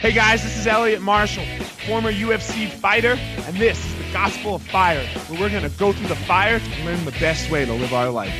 Hey guys, this is Elliot Marshall, former UFC fighter, and this is the Gospel of Fire, where we're going to go through the fire to learn the best way to live our life.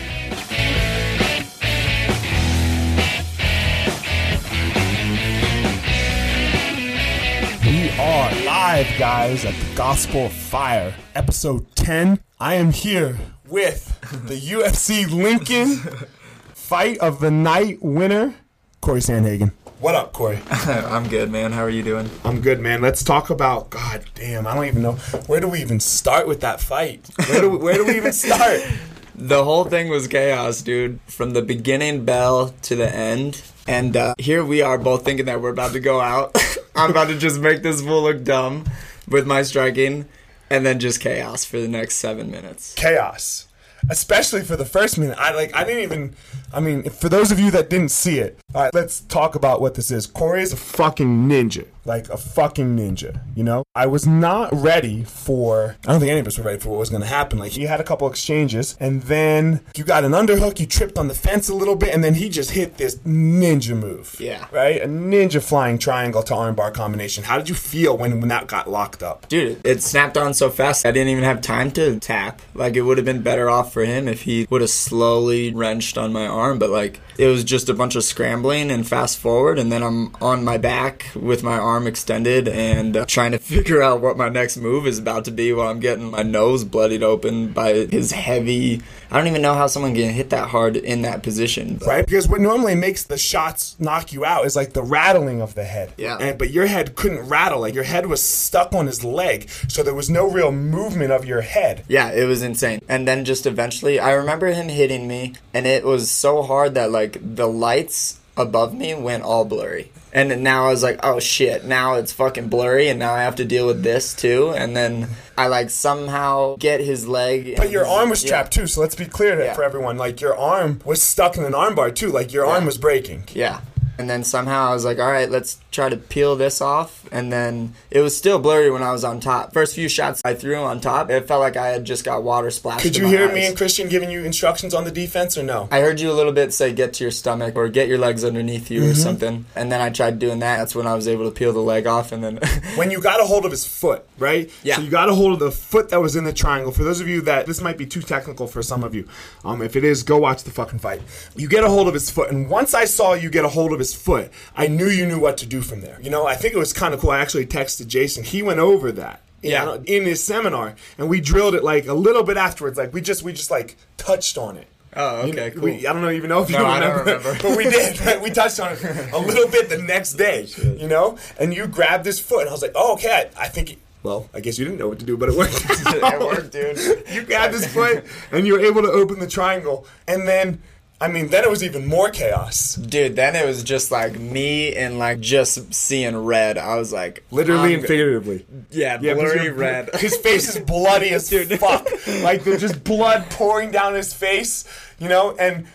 We are live, guys, at the Gospel of Fire, episode 10. I am here with the UFC Lincoln Fight of the Night winner, Cory Sandhagen. What up, Cory? I'm good, man. How are you doing? I'm good, man. Let's talk about. God damn, I don't even know where do we even start with that fight. Where do we, where do we even start? The whole thing was chaos, dude. From the beginning bell to the end. And uh, here we are both thinking that we're about to go out. I'm about to just make this fool look dumb with my striking. And then just chaos for the next seven minutes. Chaos, especially for the first minute. I like. I didn't even. I mean, for those of you that didn't see it, all right, let's talk about what this is. Cory is a fucking ninja, like a fucking ninja. You know, I was not ready for. I don't think any of us were ready for what was going to happen. Like he had a couple exchanges, and then you got an underhook. You tripped on the fence a little bit, and then he just hit this ninja move. Yeah. right. A ninja flying triangle to armbar combination. How did you feel when when that got locked up? Dude, it snapped on so fast I didn't even have time to tap. Like it would have been better off for him if he would have slowly wrenched on my arm, but like it was just a bunch of scrambling and fast forward and then I'm on my back with my arm extended and uh, trying to figure out what my next move is about to be while I'm getting my nose bloodied open by his heavy I don't even know how someone can hit that hard in that position. but- right? Because what normally makes the shots knock you out is like the rattling of the head. Yeah. And, but your head couldn't rattle. Like your head was stuck on his leg, so there was no real movement of your head. Yeah, it was insane. And then just eventually, I remember him hitting me, and it was so hard that like the lights above me went all blurry. And then now I was like, oh shit, now it's fucking blurry, and now I have to deal with this too. And then I like somehow get his leg. But your arm was Yeah. trapped too, so let's be clear to, Yeah. for everyone. Like your arm was stuck in an armbar too. Like your arm was breaking. Yeah. And then somehow I was like, all right, let's try to peel this off. And then it was still blurry when I was on top. First few shots I threw on top, it felt like I had just got water splashed. Could you hear me and Christian giving you instructions on the defense or no? I heard you a little bit say get to your stomach or get your legs underneath you Mm-hmm. or something. And then I tried doing that. That's when I was able to peel the leg off and then when you got a hold of his foot, right? Yeah. So you got a hold of the foot that was in the triangle. For those of you that this might be too technical for some of you, um, if it is, go watch the fucking fight. You get a hold of his foot, and once I saw you get a hold of his foot, I knew you knew what to do from there. You know, I think it was kind of cool. I actually texted Jason. He went over that. Yeah. know, in his seminar, and we drilled it like a little bit afterwards. Like we just we just like touched on it. Oh, You- okay, cool. we- I don't know even know if you No, I remember, don't remember. but we did. Right? We touched on it a little bit the next day, you know. And you grabbed his foot, and I was like, "Oh, okay." I, I think. Well, I guess you didn't know what to do, but it worked. It worked, dude. you grabbed his foot, and you were able to open the triangle, and then. I mean, then it was even more chaos. Dude, then it was just like me and like just seeing red. I was like Literally I'm and figuratively. Yeah, Yeah, blurry red. His face is bloody as fuck. Like there's just blood pouring down his face, you know, and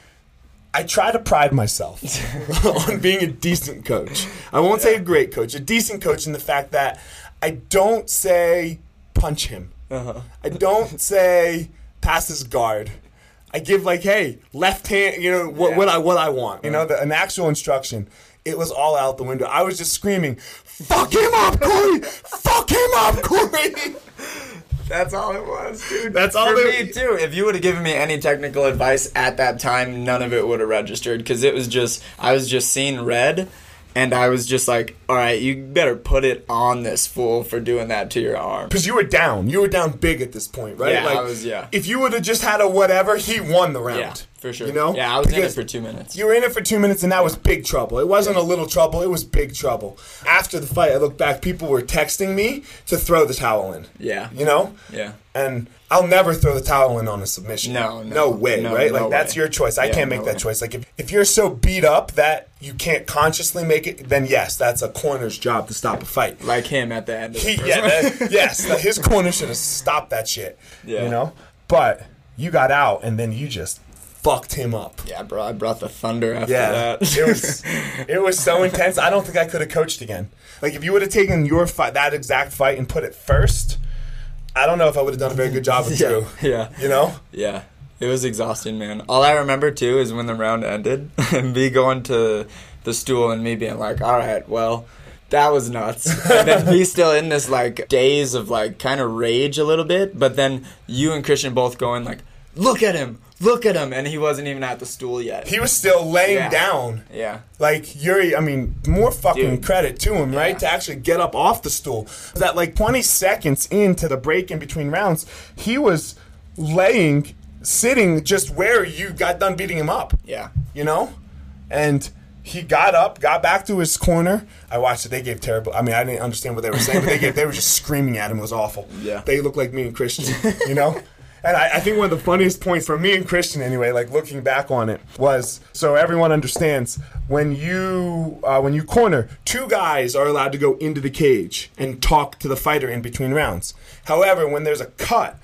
I try to pride myself on being a decent coach. I won't say a great coach, a decent coach in the fact that I don't say punch him. Uh-huh. I don't say pass his guard. I give like, hey, left hand, you know, what, Yeah. what I what I want. You know, the, an actual instruction. It was all out the window. I was just screaming, "Fuck him up, Cory! Fuck him up, Cory!" That's all it was, dude. That's all For it- me too. If you would have given me any technical advice at that time, none of it would have registered because it was just I was just seeing red, and I was just like, all right, you better put it on this fool for doing that to your arm. Because you were down. You were down big at this point, right? Yeah, I was- yeah. If you would have just had a whatever, he won the round. Yeah, for sure. You know? Yeah, I was in it for two minutes. You were in it for two minutes, and that was big trouble. It wasn't a little trouble; it was big trouble. After the fight, I look back. People were texting me to throw the towel in. Yeah. You know. Yeah. And I'll never throw the towel in on a submission. No, no, way, no, right? no like that's way. your choice. I Yeah, can't make no that way. choice. Like if, if you're so beat up that you can't consciously make it, then yes, that's a corner's job to stop a fight. Like him at the end of the He, yeah, that- yes, his corner should have stopped that shit. Yeah. You know? But you got out and then you just fucked him up. Yeah, bro, I brought the thunder after Yeah. that. it was it was so intense. I don't think I could have coached again. Like if you would have taken your fight that exact fight and put it first, I don't know if I would have done a very good job with yeah, you. yeah. You know? Yeah, it was exhausting, man. All I remember too is when the round ended, and me going to the stool and me being like, "All right, well, That was nuts. and then he's still in this like daze of like kind of rage a little bit, but then you and Christian both going like, "Look at him, look at him," and he wasn't even at the stool yet. He was still laying Yeah. down. yeah, Like Iuri, I mean, more fucking Dude. credit to him, right? Yeah. To actually get up off the stool. That like 20 seconds into the break in between rounds, he was laying, sitting just where you got done beating him up. yeah, You know, and he got up, got back to his corner. I watched it. They gave terrible. I mean, I didn't understand what they were saying, but they gave. They were just screaming at him. It was awful. Yeah. they looked like me and Christian. You know. And I, I think one of the funniest points for me and Christian, anyway, like looking back on it, was so everyone understands when you uh, when you corner, two guys are allowed to go into the cage and talk to the fighter in between rounds. However, when there's a cut,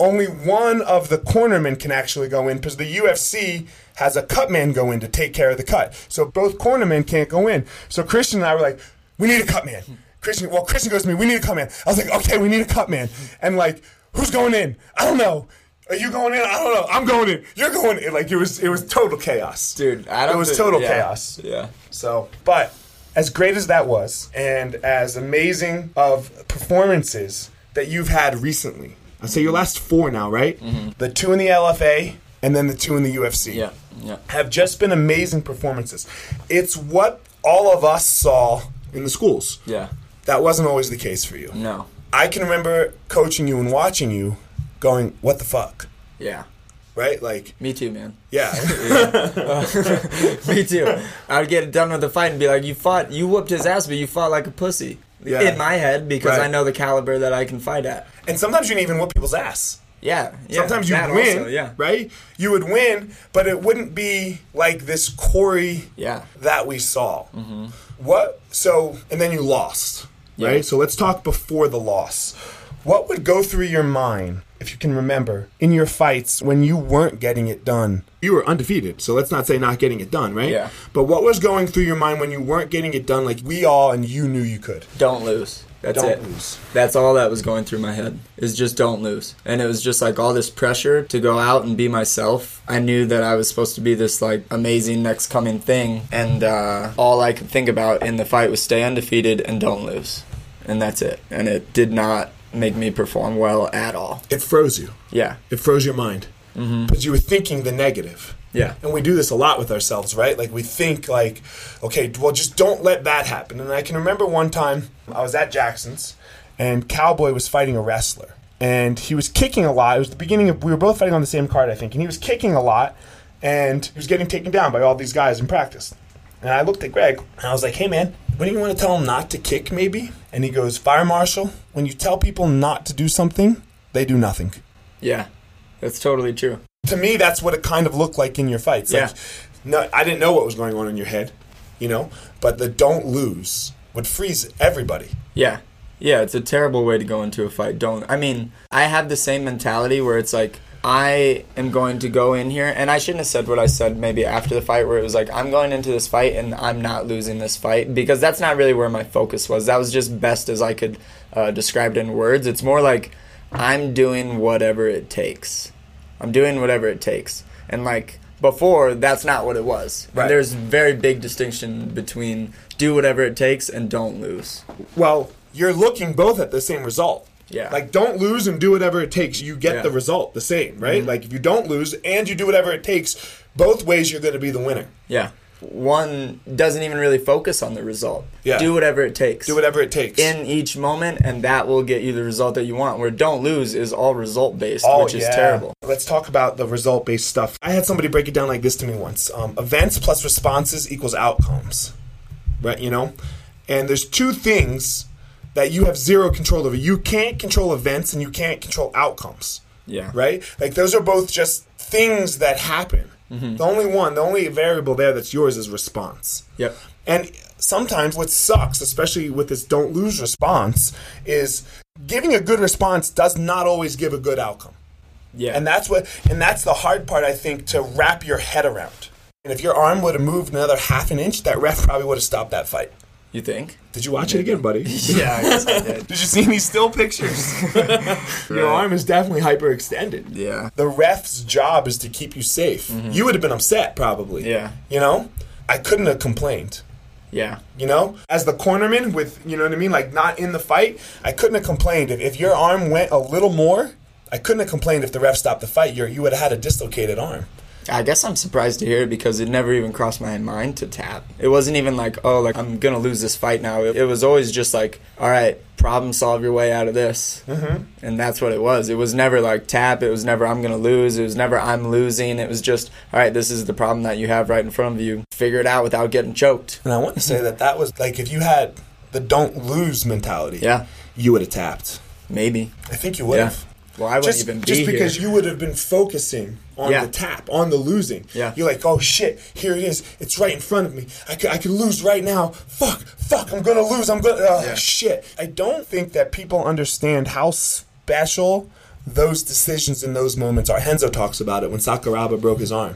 only one of the cornermen can actually go in because the UFC has a cut man go in to take care of the cut. So both cornermen can't go in. So Christian and I were like, we need a cut man. Christian, well, Christian goes to me, we need a cut man. I was like, okay, we need a cut man. And like, who's going in? I don't know. Are you going in? I don't know. I'm going in. You're going in. Like it was, it was total chaos, dude. I don't. It was thi- total yeah, chaos. Yeah, So, but as great as that was, and as amazing of performances that you've had recently, I say your last four now, right? Mm-hmm. The two in the LFA and then the two in the UFC. yeah, yeah. Have just been amazing performances. It's what all of us saw in the schools. Yeah. That wasn't always the case for you. No. I can remember coaching you and watching you going, what the fuck? Yeah. Right? Like, Me too, man. yeah. Me too. I would get done with the fight and be like, "You fought, you whooped his ass, but you fought like a pussy." Yeah. In my head, because Right. I know the caliber that I can fight at. and sometimes you didn't even whoop people's ass. Yeah. yeah Sometimes you win, also, yeah. right? You would win, but it wouldn't be like this Cory Yeah. that we saw. Mm-hmm. What? So, and then you lost, Yeah. right? So let's talk before the loss. What would go through your mind, if you can remember, in your fights when you weren't getting it done? You were undefeated, so let's not say not getting it done, right? Yeah. But what was going through your mind when you weren't getting it done like we all and you knew you could? Don't lose. That's Don't it. lose. That's all that was going through my head. Is just don't lose. And it was just like all this pressure to go out and be myself. I knew that I was supposed to be this like amazing next coming thing, and uh, all I could think about in the fight was stay undefeated and don't lose, and that's it. And it did not make me perform well at all. It froze you. Yeah. It froze your mind. Mm-hmm. Because you were thinking the negative. Yeah. And we do this a lot with ourselves, right? Like we think like, okay, well just don't let that happen. And I can remember one time I was at Jackson's and Cowboy was fighting a wrestler. And he was kicking a lot. It was the beginning of we were both fighting on the same card, I think, and he was kicking a lot and he was getting taken down by all these guys in practice. And I looked at Greg and I was like, hey man, wouldn't you want to tell him not to kick maybe? And he goes, Fire Marshal, when you tell people not to do something, they do nothing Yeah. That's totally true. to me, that's what it kind of looked like in your fights. Like, Yeah. no, I didn't know what was going on in your head, you know, but the don't lose would freeze everybody. Yeah. Yeah, it's a terrible way to go into a fight. Don't. I mean, I have the same mentality where it's like, I am going to go in here, and I shouldn't have said what I said maybe after the fight, where it was like, I'm going into this fight and I'm not losing this fight, because that's not really where my focus was. That was just best as I could uh, describe it in words. It's more like, I'm doing whatever it takes. I'm doing whatever it takes. And like, before, that's not what it was. Right. there's very big distinction between do whatever it takes and don't lose. Well, you're looking both at the same result. Yeah. Like, don't lose and do whatever it takes. You get Yeah. the result the same, right? Like, if you don't lose and you do whatever it takes, both ways you're going to be the winner. Yeah. One doesn't even really focus on the result. Yeah. Do whatever it takes. Do whatever it takes. in each moment, and that will get you the result that you want. Where don't lose is all result based, Oh, which is yeah. terrible. Let's talk about the result based stuff. I had somebody break it down like this to me once um, events plus responses equals outcomes. Right? You know? And there's two things that you have zero control over. You can't control events and you can't control outcomes. Yeah. Right? Like those are both just things that happen. Mm-hmm. The only one, the only variable there that's yours is response. Yep. And sometimes what sucks, especially with this don't lose response, is giving a good response does not always give a good outcome. Yeah. And that's what and that's the hard part I think to wrap your head around. And if your arm would have moved another half an inch, that ref probably would have stopped that fight. You think? Did you watch it again, buddy? Yeah, I guess I did. Did you see any still pictures? Your arm is definitely hyperextended. Yeah. The ref's job is to keep you safe. Mm-hmm. You would have been upset probably. Yeah. You know? I couldn't have complained. Yeah. You know, as the cornerman with, you know what I mean, like not in the fight, I couldn't have complained if, if your arm went a little more. I couldn't have complained if the ref stopped the fight. You you would have had a dislocated arm. I guess I'm surprised to hear it because it never even crossed my mind to tap. It wasn't even like, oh, like I'm gonna lose this fight now. It, it was always just like, all right, problem solve your way out of this, mm-hmm. and that's what it was. It was never like tap. It was never I'm gonna lose. It was never I'm losing. It was just, all right, this is the problem that you have right in front of you. Figure it out without getting choked. And I want to say that that was like if you had the don't lose mentality, Yeah, you would have tapped. maybe. I think you would Yeah. Well, I wouldn't just, even be just because here. you would have been focusing on Yeah. the tap, on the losing. Yeah. You're like, oh shit, here it is. It's right in front of me. I could, I could lose right now. Fuck, fuck, I'm gonna lose. I'm gonna, oh Yeah. shit. I don't think that people understand how special those decisions in those moments are. Henzo talks about it when Sakuraba broke his arm.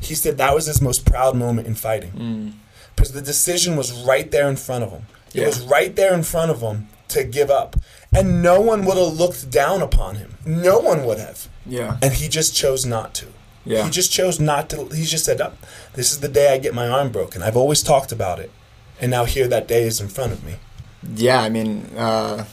He said that was his most proud moment in fighting. Mm. Because the decision was right there in front of him. It Yeah. was right there in front of him to give up. And no one would have looked down upon him. No one would have. Yeah. And he just chose not to. Yeah. He just chose not to. He just said, oh, This is the day I get my arm broken. I've always talked about it. And now here that day is in front of me. Yeah, I mean, uh,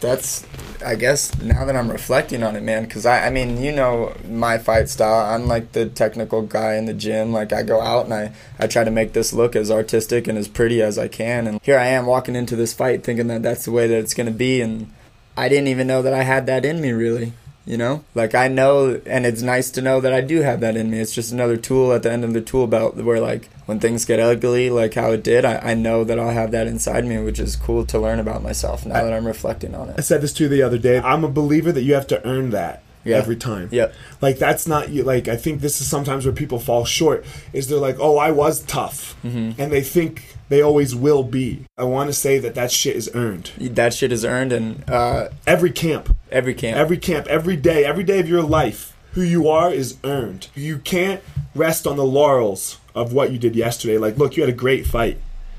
that's, I guess, now that I'm reflecting on it, man, because I, I mean, you know my fight style. I'm like the technical guy in the gym. Like, I go out and I, I try to make this look as artistic and as pretty as I can. And here I am walking into this fight thinking that that's the way that it's going to be. And I didn't even know that I had that in me, really. You know, like I know, and it's nice to know that I do have that in me. It's just another tool at the end of the tool belt where, like, when things get ugly, like how it did, I, I know that I'll have that inside me, which is cool to learn about myself now that I'm reflecting on it I said this to you the other day. I'm a believer that you have to earn that Yeah. every time. Yeah. Like that's not you. Like I think this is sometimes where people fall short. Is they're like, oh, I was tough, Mm-hmm. and they think they always will be. I want to say that that shit is earned. That shit is earned and uh, Every camp, every camp. every camp, every day, every day of your life, who you are is earned. You can't rest on the laurels of what you did yesterday. Like, look, you had a great fight.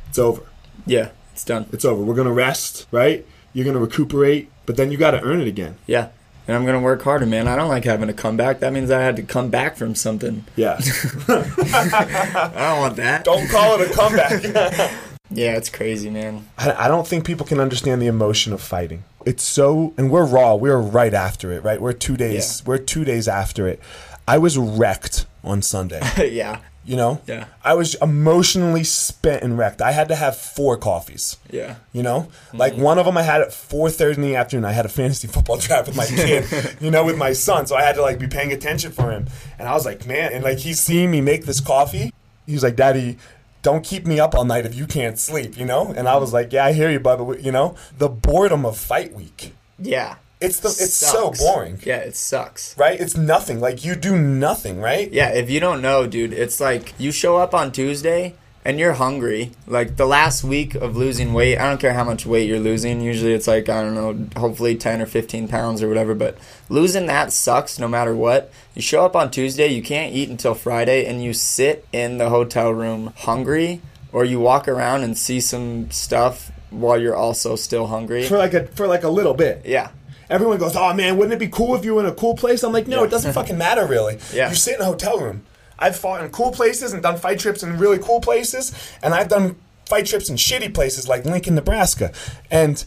It's over. yeah, it's done. It's over. We're gonna rest, right? You're gonna recuperate, but then you got to earn it again. Yeah. And I'm gonna work harder, man. I don't like having a comeback. That means I had to come back from something. Yeah. I don't want that. Don't call it a comeback. Yeah, it's crazy, man. I I don't think people can understand the emotion of fighting. It's so, and we're raw. We're right after it, right? We're two days. Yeah. We're two days after it. I was wrecked on Sunday. yeah. You know. Yeah. I was emotionally spent and wrecked. I had to have four coffees. Yeah. You know, like mm-hmm. one of them I had at four thirty in the afternoon. I had a fantasy football draft with my kid, you know, with my son. So I had to like be paying attention for him. And I was like, man, and like he's seeing me make this coffee. He's like, Daddy, don't keep me up all night if you can't sleep, you know. And I was like, Yeah, I hear you, Bubba. You know, the boredom of fight week. Yeah. It's the it's so boring, Yeah, it sucks. right? It's nothing. Like you do nothing, right? Yeah, if you don't know, dude, it's like you show up on Tuesday and you're hungry. Like the last week of losing weight, I don't care how much weight you're losing. Usually it's like, I don't know, hopefully 10 or 15 pounds or whatever. But losing that sucks no matter what. You show up on Tuesday, you can't eat until Friday, and you sit in the hotel room hungry, or you walk around and see some stuff while you're also still hungry. For like a for like a little bit. Yeah. Everyone goes, "Oh man, wouldn't it be cool if you were in a cool place?" I'm like, "No, Yeah. it doesn't fucking matter really. Yeah. You sit in a hotel room. I've fought in cool places and done fight trips in really cool places, and I've done fight trips in shitty places like Lincoln, Nebraska, and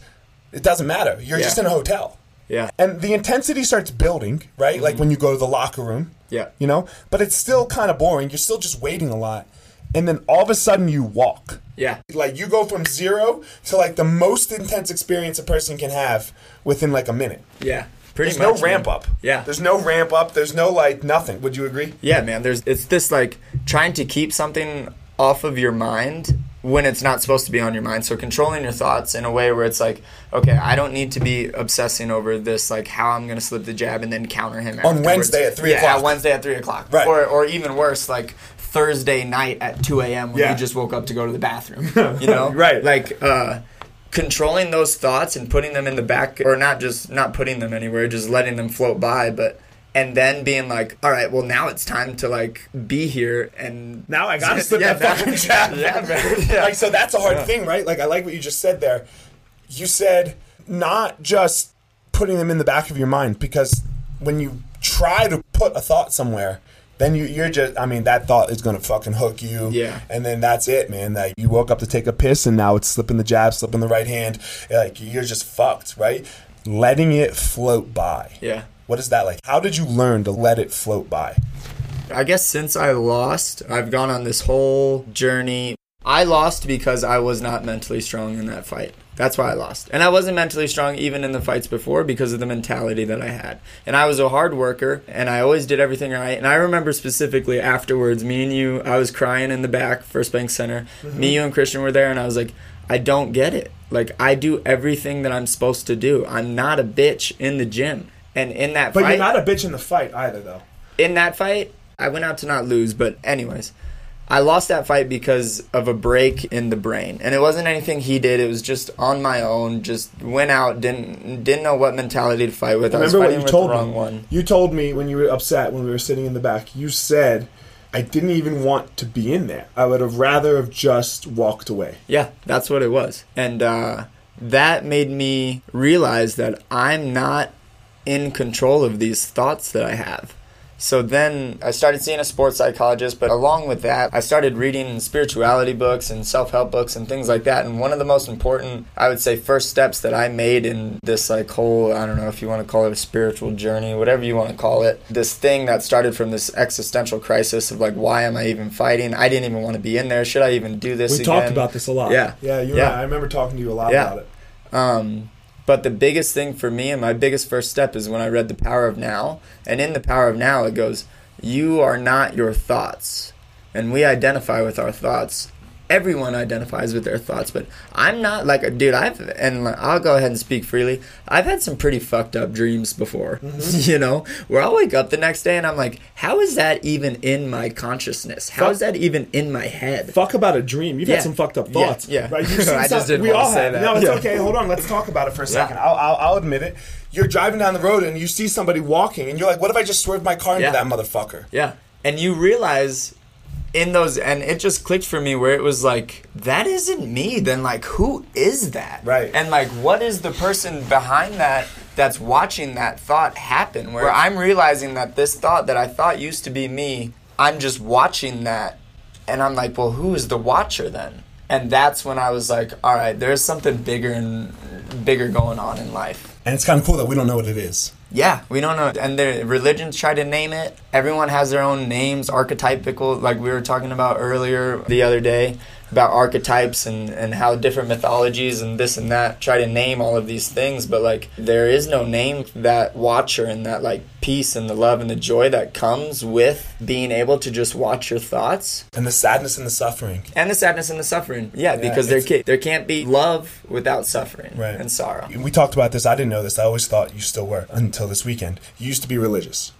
it doesn't matter. You're Yeah. just in a hotel, Yeah. and the intensity starts building, right? Like mm-hmm. when you go to the locker room, Yeah. you know. But it's still kind of boring. You're still just waiting a lot, and then all of a sudden you walk. Yeah. Like you go from zero to like the most intense experience a person can have within like a minute. Yeah. Pretty There's much. no ramp man. up. Yeah. There's no ramp up. There's no like nothing. Would you agree? Yeah, man. There's it's this like trying to keep something off of your mind when it's not supposed to be on your mind. So controlling your thoughts in a way where it's like, okay, I don't need to be obsessing over this, like how I'm gonna slip the jab and then counter him On afterwards. Wednesday at 3 yeah, o'clock. Wednesday at three o'clock. Right. Or or even worse, like Thursday night at two a.m. when Yeah. you just woke up to go to the bathroom. You know, Right. Like. uh controlling those thoughts and putting them in the back or not just not putting them anywhere just letting them float by but and then being like all right well now it's time to like be here and Now I gotta slip Yeah, that now- fucking jab. yeah, man. Yeah. Like so that's a hard Yeah. thing, right? Like I like what you just said there. You said not just putting them in the back of your mind because when you try to put a thought somewhere, then you, you're just, I mean, that thought is going to fucking hook you. Yeah. And then that's it, man. That you woke up to take a piss and now it's slipping the jab, slipping the right hand. Like, you're just fucked, right? Letting it float by. Yeah. What is that like? How did you learn to let it float by? I guess since I lost, I've gone on this whole journey. I lost because I was not mentally strong in that fight. That's why I lost. And I wasn't mentally strong even in the fights before because of the mentality that I had. And I was a hard worker and I always did everything right. And I remember specifically afterwards, me and you, I was crying in the back, First Bank Center. Mm-hmm. Me, you, and Christian were there, and I was like, I don't get it. Like, I do everything that I'm supposed to do. I'm not a bitch in the gym. And in that But fight, you're not a bitch in the fight either, though. in that fight, I went out to not lose, but anyways, I lost that fight because of a break in the brain, and it wasn't anything he did. It was just on my own. Just went out, didn't didn't know what mentality to fight with. I was Remember what you told the wrong me? one. You told me when you were upset when we were sitting in the back. You said, "I didn't even want to be in there. I would have rather have just walked away." Yeah, that's what it was, and uh, that made me realize that I'm not in control of these thoughts that I have. So then I started seeing a sports psychologist, but along with that, I started reading spirituality books and self help books and things like that. And one of the most important, I would say, first steps that I made in this like whole, I don't know if you want to call it a spiritual journey, whatever you want to call it, this thing that started from this existential crisis of like, why am I even fighting? I didn't even want to be in there. Should I even do this? We talked about this a lot. Yeah. yeah. You Yeah. And I, I remember talking to you a lot Yeah. about it. Um, but the biggest thing for me and my biggest first step is when I read The Power of Now. And in The Power of Now, it goes, You are not your thoughts. And we identify with our thoughts. Everyone identifies with their thoughts, but I'm not like a dude. I've and I'll go ahead and speak freely. I've had some pretty fucked up dreams before, mm-hmm. you know, where I'll wake up the next day and I'm like, how is that even in my consciousness? How Fuck- is that even in my head? Fuck about a dream. You've Yeah. had some fucked up thoughts. yeah. Right? You've seen I just didn't we all say have. that. No, it's Yeah. okay. Hold on. Let's talk about it for a second. I'll, I'll, I'll admit it. You're driving down the road and you see somebody walking, and you're like, "What if I just swerved my car into Yeah. that motherfucker?" Yeah. And you realize in those and it just clicked for me where it was like that isn't me then like who is that? Right. and like what is the person behind that that's watching that thought happen? Where i'm realizing that this thought that i thought used to be me i'm just watching that and i'm like well who is the watcher then? And that's when i was like all right there's something bigger and bigger going on in life. And it's kind of cool that we don't know what it is. Yeah, we don't know. And the religions try to name it. Everyone has their own names, archetypical, like we were talking about earlier the other day about archetypes and, and how different mythologies and this and that try to name all of these things. But like, there is no name that watcher and that like peace and the love and the joy that comes with being able to just watch your thoughts And the sadness and the suffering. and the sadness and the suffering. Yeah, because there, it's- ca- there can't be love without suffering Right. and sorrow. We talked about this. I didn't know this. I always thought you still were until this weekend. You used to be religious.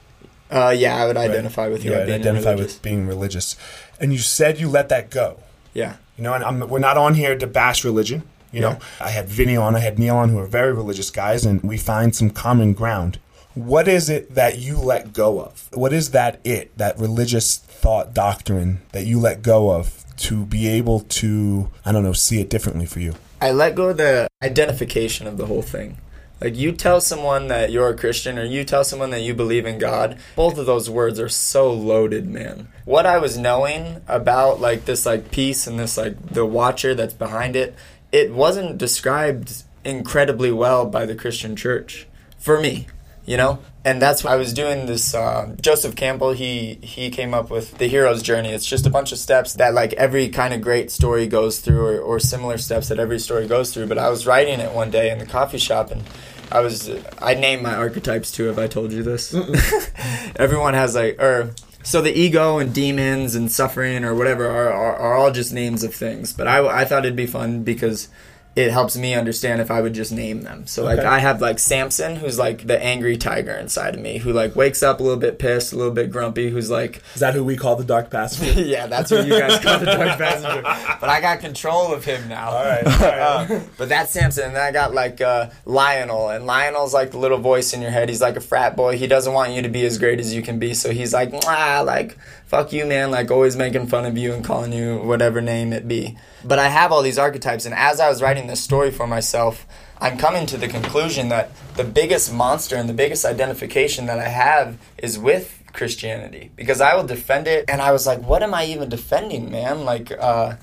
Uh, yeah, I would identify with you. Yeah, being identify religious. with being religious. And you said you let that go. Yeah. You know, and I'm, we're not on here to bash religion. You know, I had Vinny on, I had Neil on, who are very religious guys, and we find some common ground. What is it that you let go of? What is that it, that religious thought doctrine that you let go of to be able to, I don't know, see it differently for you? I let go of the identification of the whole thing. Like you tell someone that you're a Christian or you tell someone that you believe in God, both of those words are so loaded, man. What I was knowing about like this like peace and this like the watcher that's behind it, it wasn't described incredibly well by the Christian church for me you know? And that's why i was doing this uh, joseph campbell he he came up with the hero's journey. It's just a bunch of steps that like every kind of great story goes through or, or similar steps that every story goes through. But i was writing it one day in the coffee shop and i was i named my archetypes too have i told you this? Everyone has like or so the ego and demons and suffering or whatever are, are, are all just names of things. But I, I thought it'd be fun because it helps me understand if I would just name them. So like Okay. I have like Samson, who's like the angry tiger inside of me, who like wakes up a little bit pissed, a little bit grumpy, who's like, Is that who we call the dark passenger? yeah, that's what you guys call the dark passenger. But I got control of him now. all right, all right. Uh, but that's Samson, and then I got like uh, Lionel, and Lionel's like the little voice in your head. He's like a frat boy. He doesn't want you to be as great as you can be, so he's like, like fuck you, man, like always making fun of you and calling you whatever name it be. But I have all these archetypes, and as I was writing this story for myself, I'm coming to the conclusion that the biggest monster and the biggest identification that I have is with Christianity because I will defend it. And I was like, what am I even defending, man? Like, uh,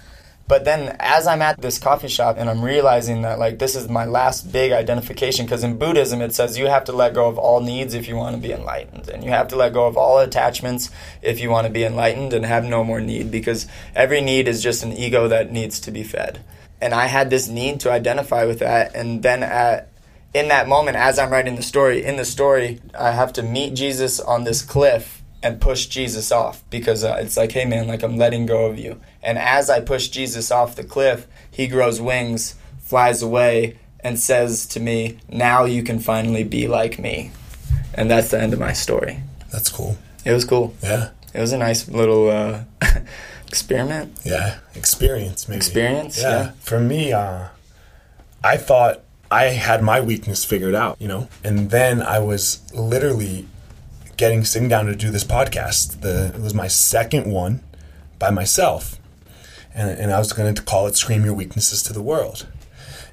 but then as I'm at this coffee shop and I'm realizing that like this is my last big identification because in Buddhism it says you have to let go of all needs if you want to be enlightened and you have to let go of all attachments if you want to be enlightened and have no more need because every need is just an ego that needs to be fed. And I had this need to identify with that and then at in that moment as I'm writing the story, in the story I have to meet Jesus on this cliff and push Jesus off because uh, it's like, hey man, like I'm letting go of you. And as I push Jesus off the cliff, he grows wings, flies away, and says to me, now you can finally be like me. And that's the end of my story. That's cool. It was cool. Yeah. It was a nice little uh, experiment. Yeah. Experience, maybe. Experience, yeah. For me, uh, I thought I had my weakness figured out, you know? And then I was literally getting sitting down to do this podcast. The it was my second one by myself, and and I was going to call it "Scream Your Weaknesses to the World."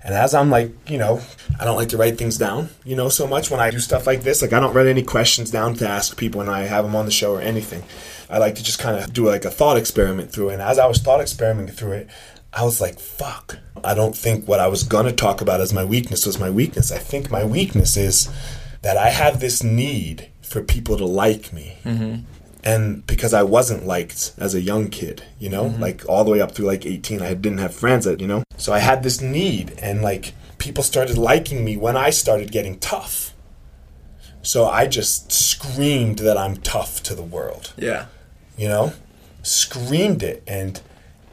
And as I'm like, you know, I don't like to write things down, you know, so much when I do stuff like this. Like, I don't write any questions down to ask people when I have them on the show or anything. I like to just kind of do like a thought experiment through it. And as I was thought experimenting through it, I was like, fuck. I don't think what I was going to talk about as my weakness was my weakness. I think my weakness is that I have this need for people to like me. Mm-hmm. And because I wasn't liked as a young kid, you know, mm-hmm. like all the way up through like 18, I didn't have friends that, you know, so I had this need and like people started liking me when I started getting tough. So I just screamed that I'm tough to the world. Yeah. You know, screamed it and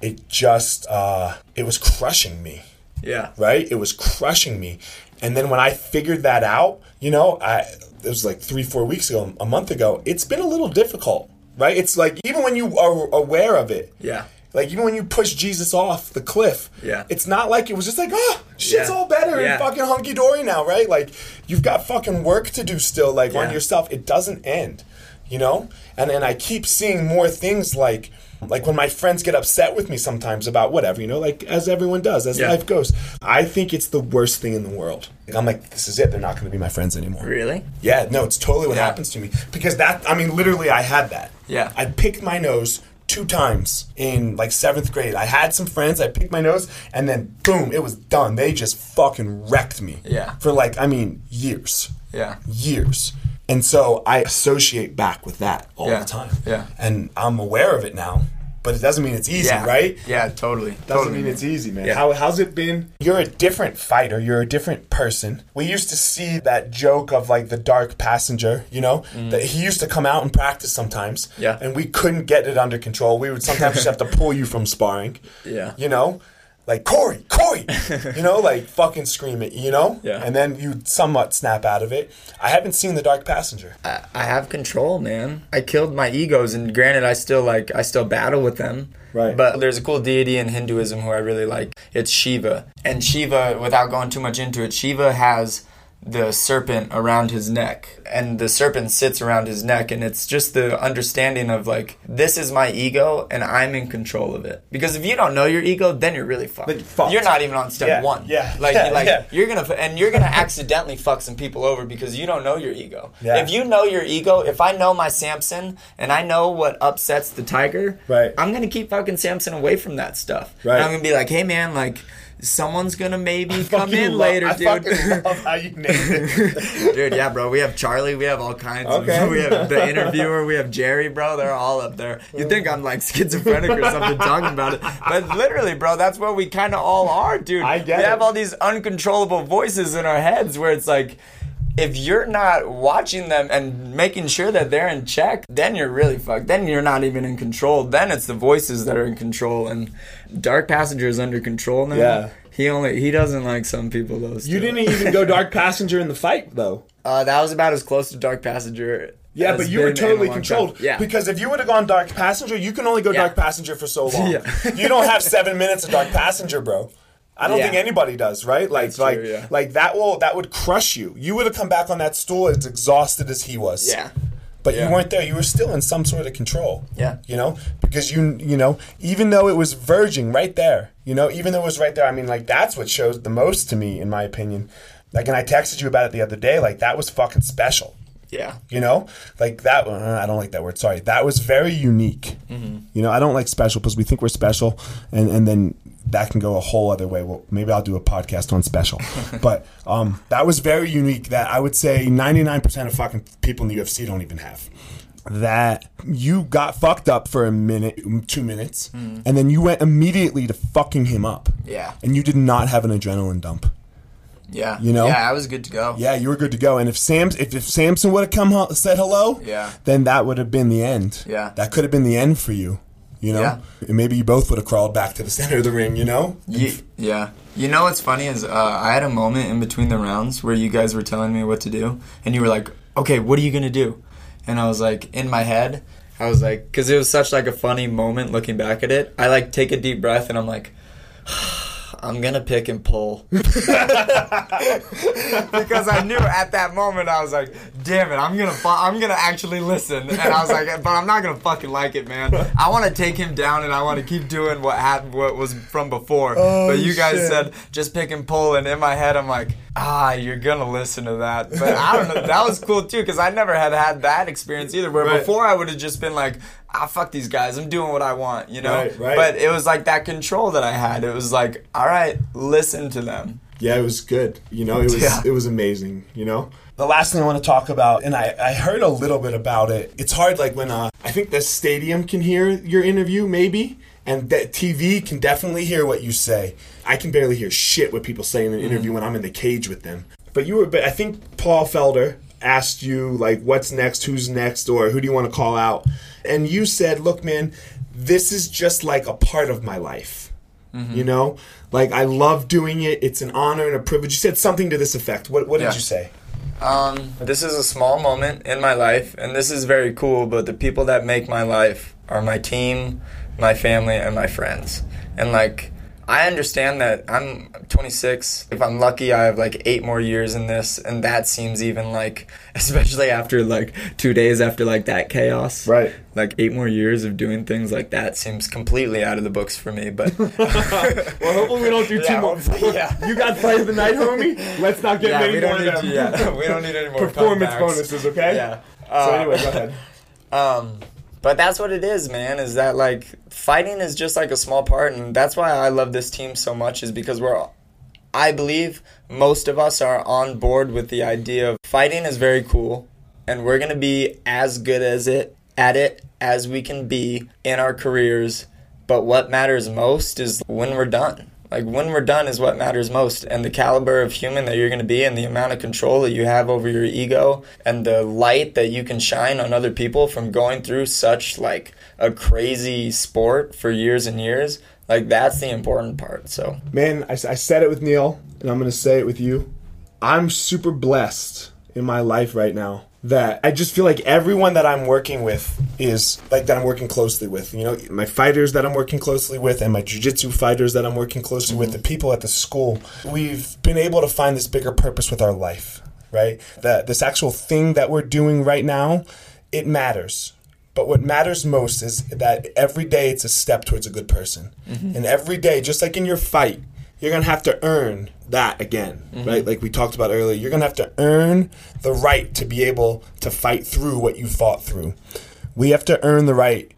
it just, uh, it was crushing me. Yeah. Right? It was crushing me. And then when I figured that out, you know, I it was like three, four weeks ago, a month ago. It's been a little difficult, right? It's like even when you are aware of it, yeah. Like even when you push Jesus off the cliff, yeah, it's not like it was just like, oh, shit's Yeah. all better Yeah. and fucking hunky dory now, right? Like you've got fucking work to do still, like on yourself. It doesn't end, you know. And and I keep seeing more things like like when my friends get upset with me sometimes about whatever, you know, like as everyone does, as Yeah. life goes. I think it's the worst thing in the world. Like, I'm like, this is it. They're not going to be my friends anymore. Really? Yeah, no, it's totally what Yeah. happens to me because that. I mean, literally, I had that. Yeah. I picked my nose two times in like seventh grade. I had some friends. I picked my nose, and then boom, it was done. They just fucking wrecked me. Yeah. For like, I mean, years. Yeah. Years. And so I associate back with that all Yeah. the time. Yeah. And I'm aware of it now, but it doesn't mean it's easy, Yeah. right? Yeah, totally. Doesn't totally. mean it's easy, man. Yeah. How, how's it been? You're a different fighter. You're a different person. We used to see that joke of like the dark passenger, you know? That he used to come out and practice sometimes. Mm. Yeah. And we couldn't get it under control. We would sometimes just have to pull you from sparring. Yeah. You know? Like, Cory, Cory! you know, like fucking scream it, you know? Yeah. And then you somewhat snap out of it. I haven't seen the dark passenger. I, I have control, man. I killed my egos, and granted, I still like I still battle with them. Right. But there's a cool deity in Hinduism who I really like. It's Shiva, and Shiva, without going too much into it, Shiva has the serpent around his neck, and the serpent sits around his neck, and it's just the understanding of like this is my ego, and I'm in control of it. Because if you don't know your ego, then you're really fucked. You're fucked. You're not even on step Yeah, one. yeah, Like yeah, like yeah. you're gonna and you're gonna accidentally fuck some people over because you don't know your ego. Yeah. If you know your ego, if I know my Samson and I know what upsets the tiger, Right. I'm gonna keep fucking Samson away from that stuff. Right. And I'm gonna be like, hey man, like someone's gonna maybe come in lo- later, I dude. love how you named it. dude, yeah, bro. We have Charlie. We have all kinds. Okay. Of, we have the interviewer. We have Jerry, bro. They're all up there. You think I'm like schizophrenic or something talking about it, but literally, bro, that's what we kind of all are, dude. I get we it. have all these uncontrollable voices in our heads where it's like. If you're not watching them and making sure that they're in check, then you're really fucked. Then you're not even in control. Then it's the voices that are in control. And Dark Passenger is under control now. Yeah. He only he doesn't like some people though. You didn't even go dark passenger in the fight, though. Uh, that was about as close to Dark Passenger. Yeah, but you were been in a totally controlled. time. Yeah. Because if you would have gone Dark Passenger, you can only go Yeah. Dark Passenger for so long. Yeah. you don't have seven minutes of Dark Passenger, bro. I don't Yeah. think anybody does, right? Like, That's like, yeah. like that will that would crush you. You would have come back on that stool as exhausted as he was. yeah. But Yeah. you weren't there. You were still in some sort of control. Yeah. You know, because you you know, even though it was verging right there, you know, even though it was right there, I mean, like that's what shows the most to me, in my opinion. Like, and I texted you about it the other day. Like that was fucking special. Yeah. You know, like that. Uh, I don't like that word. Sorry, that was very unique. You know, I don't like special because we think we're special, and and then that can go a whole other way. Well, maybe I'll do a podcast on special, but um, that was very unique. That I would say ninety nine percent of fucking people in the UFC don't even have. That you got fucked up for a minute, two minutes, and then you went immediately to fucking him up. Yeah. and you did not have an adrenaline dump. Yeah. You know? Yeah, I was good to go. Yeah, you were good to go. And if Sam's if, if Samson would have come ho- said hello, Yeah. then that would have been the end. Yeah. that could have been the end for you. You know, Yeah. and maybe you both would have crawled back to the center of the ring. You know, Ye- yeah. You know what's funny is uh, I had a moment in between the rounds where you guys were telling me what to do, and you were like, "Okay, what are you gonna do?" And I was like, in my head, I was like, because it was such like a funny moment looking back at it. I like take a deep breath and I'm like. I'm gonna pick and pull because I knew at that moment I was like, "Damn it, I'm gonna, fu- I'm gonna actually listen." And I was like, "But I'm not gonna fucking like it, man. I want to take him down and I want to keep doing what happened, what was from before." Oh, but you guys shit. said just pick and pull, and in my head I'm like, "Ah, you're gonna listen to that." But I don't know. That was cool too because I never had had that experience either. Where Right. before I would have just been like, "Ah, fuck these guys. I'm doing what I want," you know. Right, right. But it was like that control that I had. It was like, "All right, listen to them." yeah, it was good. You know, it was Yeah. it was amazing. You know. The last thing I want to talk about, and I, I heard a little bit about it. It's hard, like when uh, I think the stadium can hear your interview, maybe, and that TV can definitely hear what you say. I can barely hear shit what people say in an interview when I'm in the cage with them. But you were, but I think Paul Felder asked you like, "What's next? Who's next? Or who do you want to call out?" And you said, "Look, man, this is just like a part of my life." You know, like I love doing it. It's an honor and a privilege. You said something to this effect. What, what did you say? Um, this is a small moment in my life, and this is very cool. But the people that make my life are my team, my family, and my friends. And like, I understand that I'm 26. If I'm lucky, I have like eight more years in this, and that seems even like, especially after like two days after like that chaos. Right. Like eight more years of doing things like that seems completely out of the books for me. But Well, hopefully we don't do Yeah, hopefully, yeah. You got fight of the night, homie. Let's not get yeah, many we more don't need of to, them. yeah, we don't need any more Performance comebacks. bonuses, okay? Yeah. So Uh, anyway, go ahead. Um, but that's what it is, man. Is that like fighting is just like a small part, and that's why I love this team so much. Is because we're, I believe most of us are on board with the idea of fighting is very cool, and we're gonna be as good as it at it as we can be in our careers. But what matters most is when we're done. Like when we're done is what matters most, and the caliber of human that you're going to be, and the amount of control that you have over your ego, and the light that you can shine on other people from going through such like a crazy sport for years and years. Like that's the important part. So Man, I, I said it with Neil, and I'm going to say it with you. I'm super blessed in my life right now that I just feel like everyone that I'm working with is like that I'm working closely with. You know, my fighters that I'm working closely with, and my jujitsu fighters that I'm working closely with, the mm-hmm. people at the school. We've been able to find this bigger purpose with our life, right? That this actual thing that we're doing right now, it matters. But what matters most is that every day it's a step towards a good person. Mm-hmm. And every day, just like in your fight, you're going to have to earn that again, mm-hmm. right? Like we talked about earlier, you're going to have to earn the right to be able to fight through what you fought through. We have to earn the right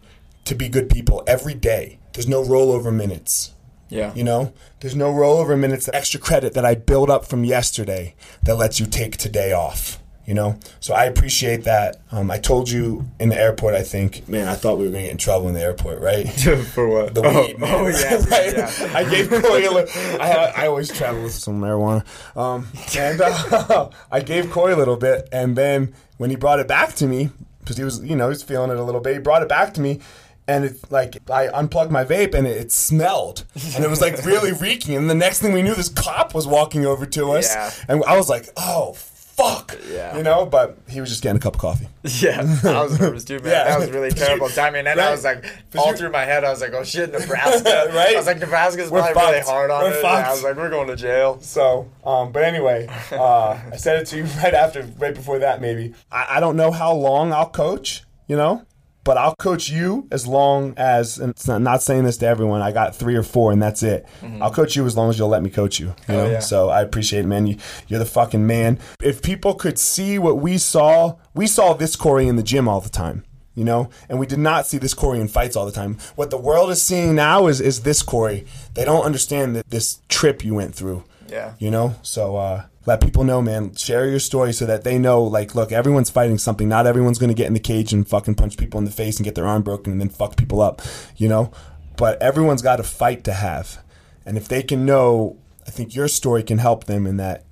to be good people every day. There's no rollover minutes. yeah, You know, there's no rollover minutes, the extra credit that I build up from yesterday that lets you take today off. You know, so I appreciate that. Um, I told you in the airport. I think, man, I thought we were gonna get in trouble in the airport, right? for what? The oh, weed, man. oh, yeah, right? yeah. I gave Cory a little. I, I always travel with some marijuana, um, and uh, I gave Cory a little bit, and then when he brought it back to me, because he was, you know, he was feeling it a little bit, he brought it back to me. And it's like I unplugged my vape and it, it smelled, and it was like really reeking. And the next thing we knew, this cop was walking over to us, Yeah. and I was like, "Oh fuck," Yeah. you know. But he was just getting a cup of coffee. Yeah, I was nervous too, man. Yeah. That was really terrible timing. And then I was like, all through my head, I was like, oh shit, Nebraska. Right? I was like, Nebraska's We're probably really hard on fucked. I was like, we're going to jail. So, um, but anyway, uh, I said it to you right after, right before that, maybe. I, I don't know how long I'll coach, you know, but I'll coach you as long as, and it's not, not saying this to everyone, I got three or four and that's it. I'll coach you as long as you'll let me coach you. you know? Mm-hmm. yeah. So I appreciate it, man. You, you're the fucking man. If people could see what we saw, we saw this Cory in the gym all the time. You know, and we did not see this Cory in fights all the time. What the world is seeing now is is this Cory. They don't understand that this trip you went through. Yeah. You know, so uh, let people know, man. Share your story so that they know, like, look, everyone's fighting something. Not everyone's going to get in the cage and fucking punch people in the face and get their arm broken and then fuck people up, you know? But everyone's got a fight to have. And if they can know, I think your story can help them in that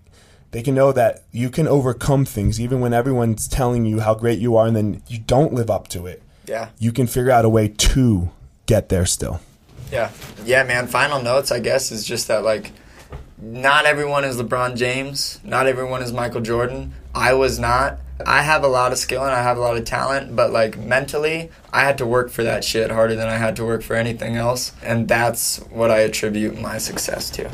they can know that you can overcome things even when everyone's telling you how great you are and then you don't live up to it. Yeah. You can figure out a way to get there still. Yeah. Yeah, man. Final notes, I guess, is just that, like, not everyone is LeBron James. Not everyone is Michael Jordan. I was not. I have a lot of skill and I have a lot of talent, but, like, mentally, I had to work for that shit harder than I had to work for anything else. And that's what I attribute my success to.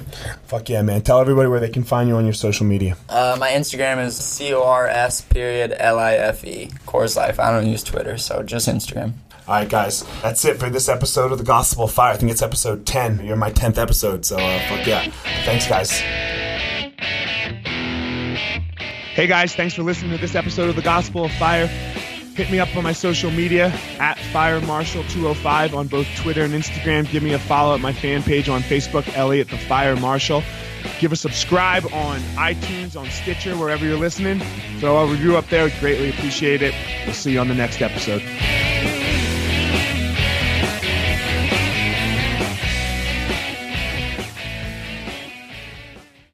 Fuck yeah, man. Tell everybody where they can find you on your social media. Uh, my Instagram is C O R S period L I F E. Coors Life. I don't use Twitter, so just Instagram. All right, guys, that's it for this episode of the Gospel of Fire. I think it's episode 10. You're my 10th episode, so uh, fuck yeah. Thanks, guys. Hey guys, thanks for listening to this episode of the Gospel of Fire. Hit me up on my social media at FireMarshal205 on both Twitter and Instagram. Give me a follow at my fan page on Facebook, Elliot the Fire Marshal. Give a subscribe on iTunes, on Stitcher, wherever you're listening. Throw a review up there. Greatly appreciate it. We'll see you on the next episode.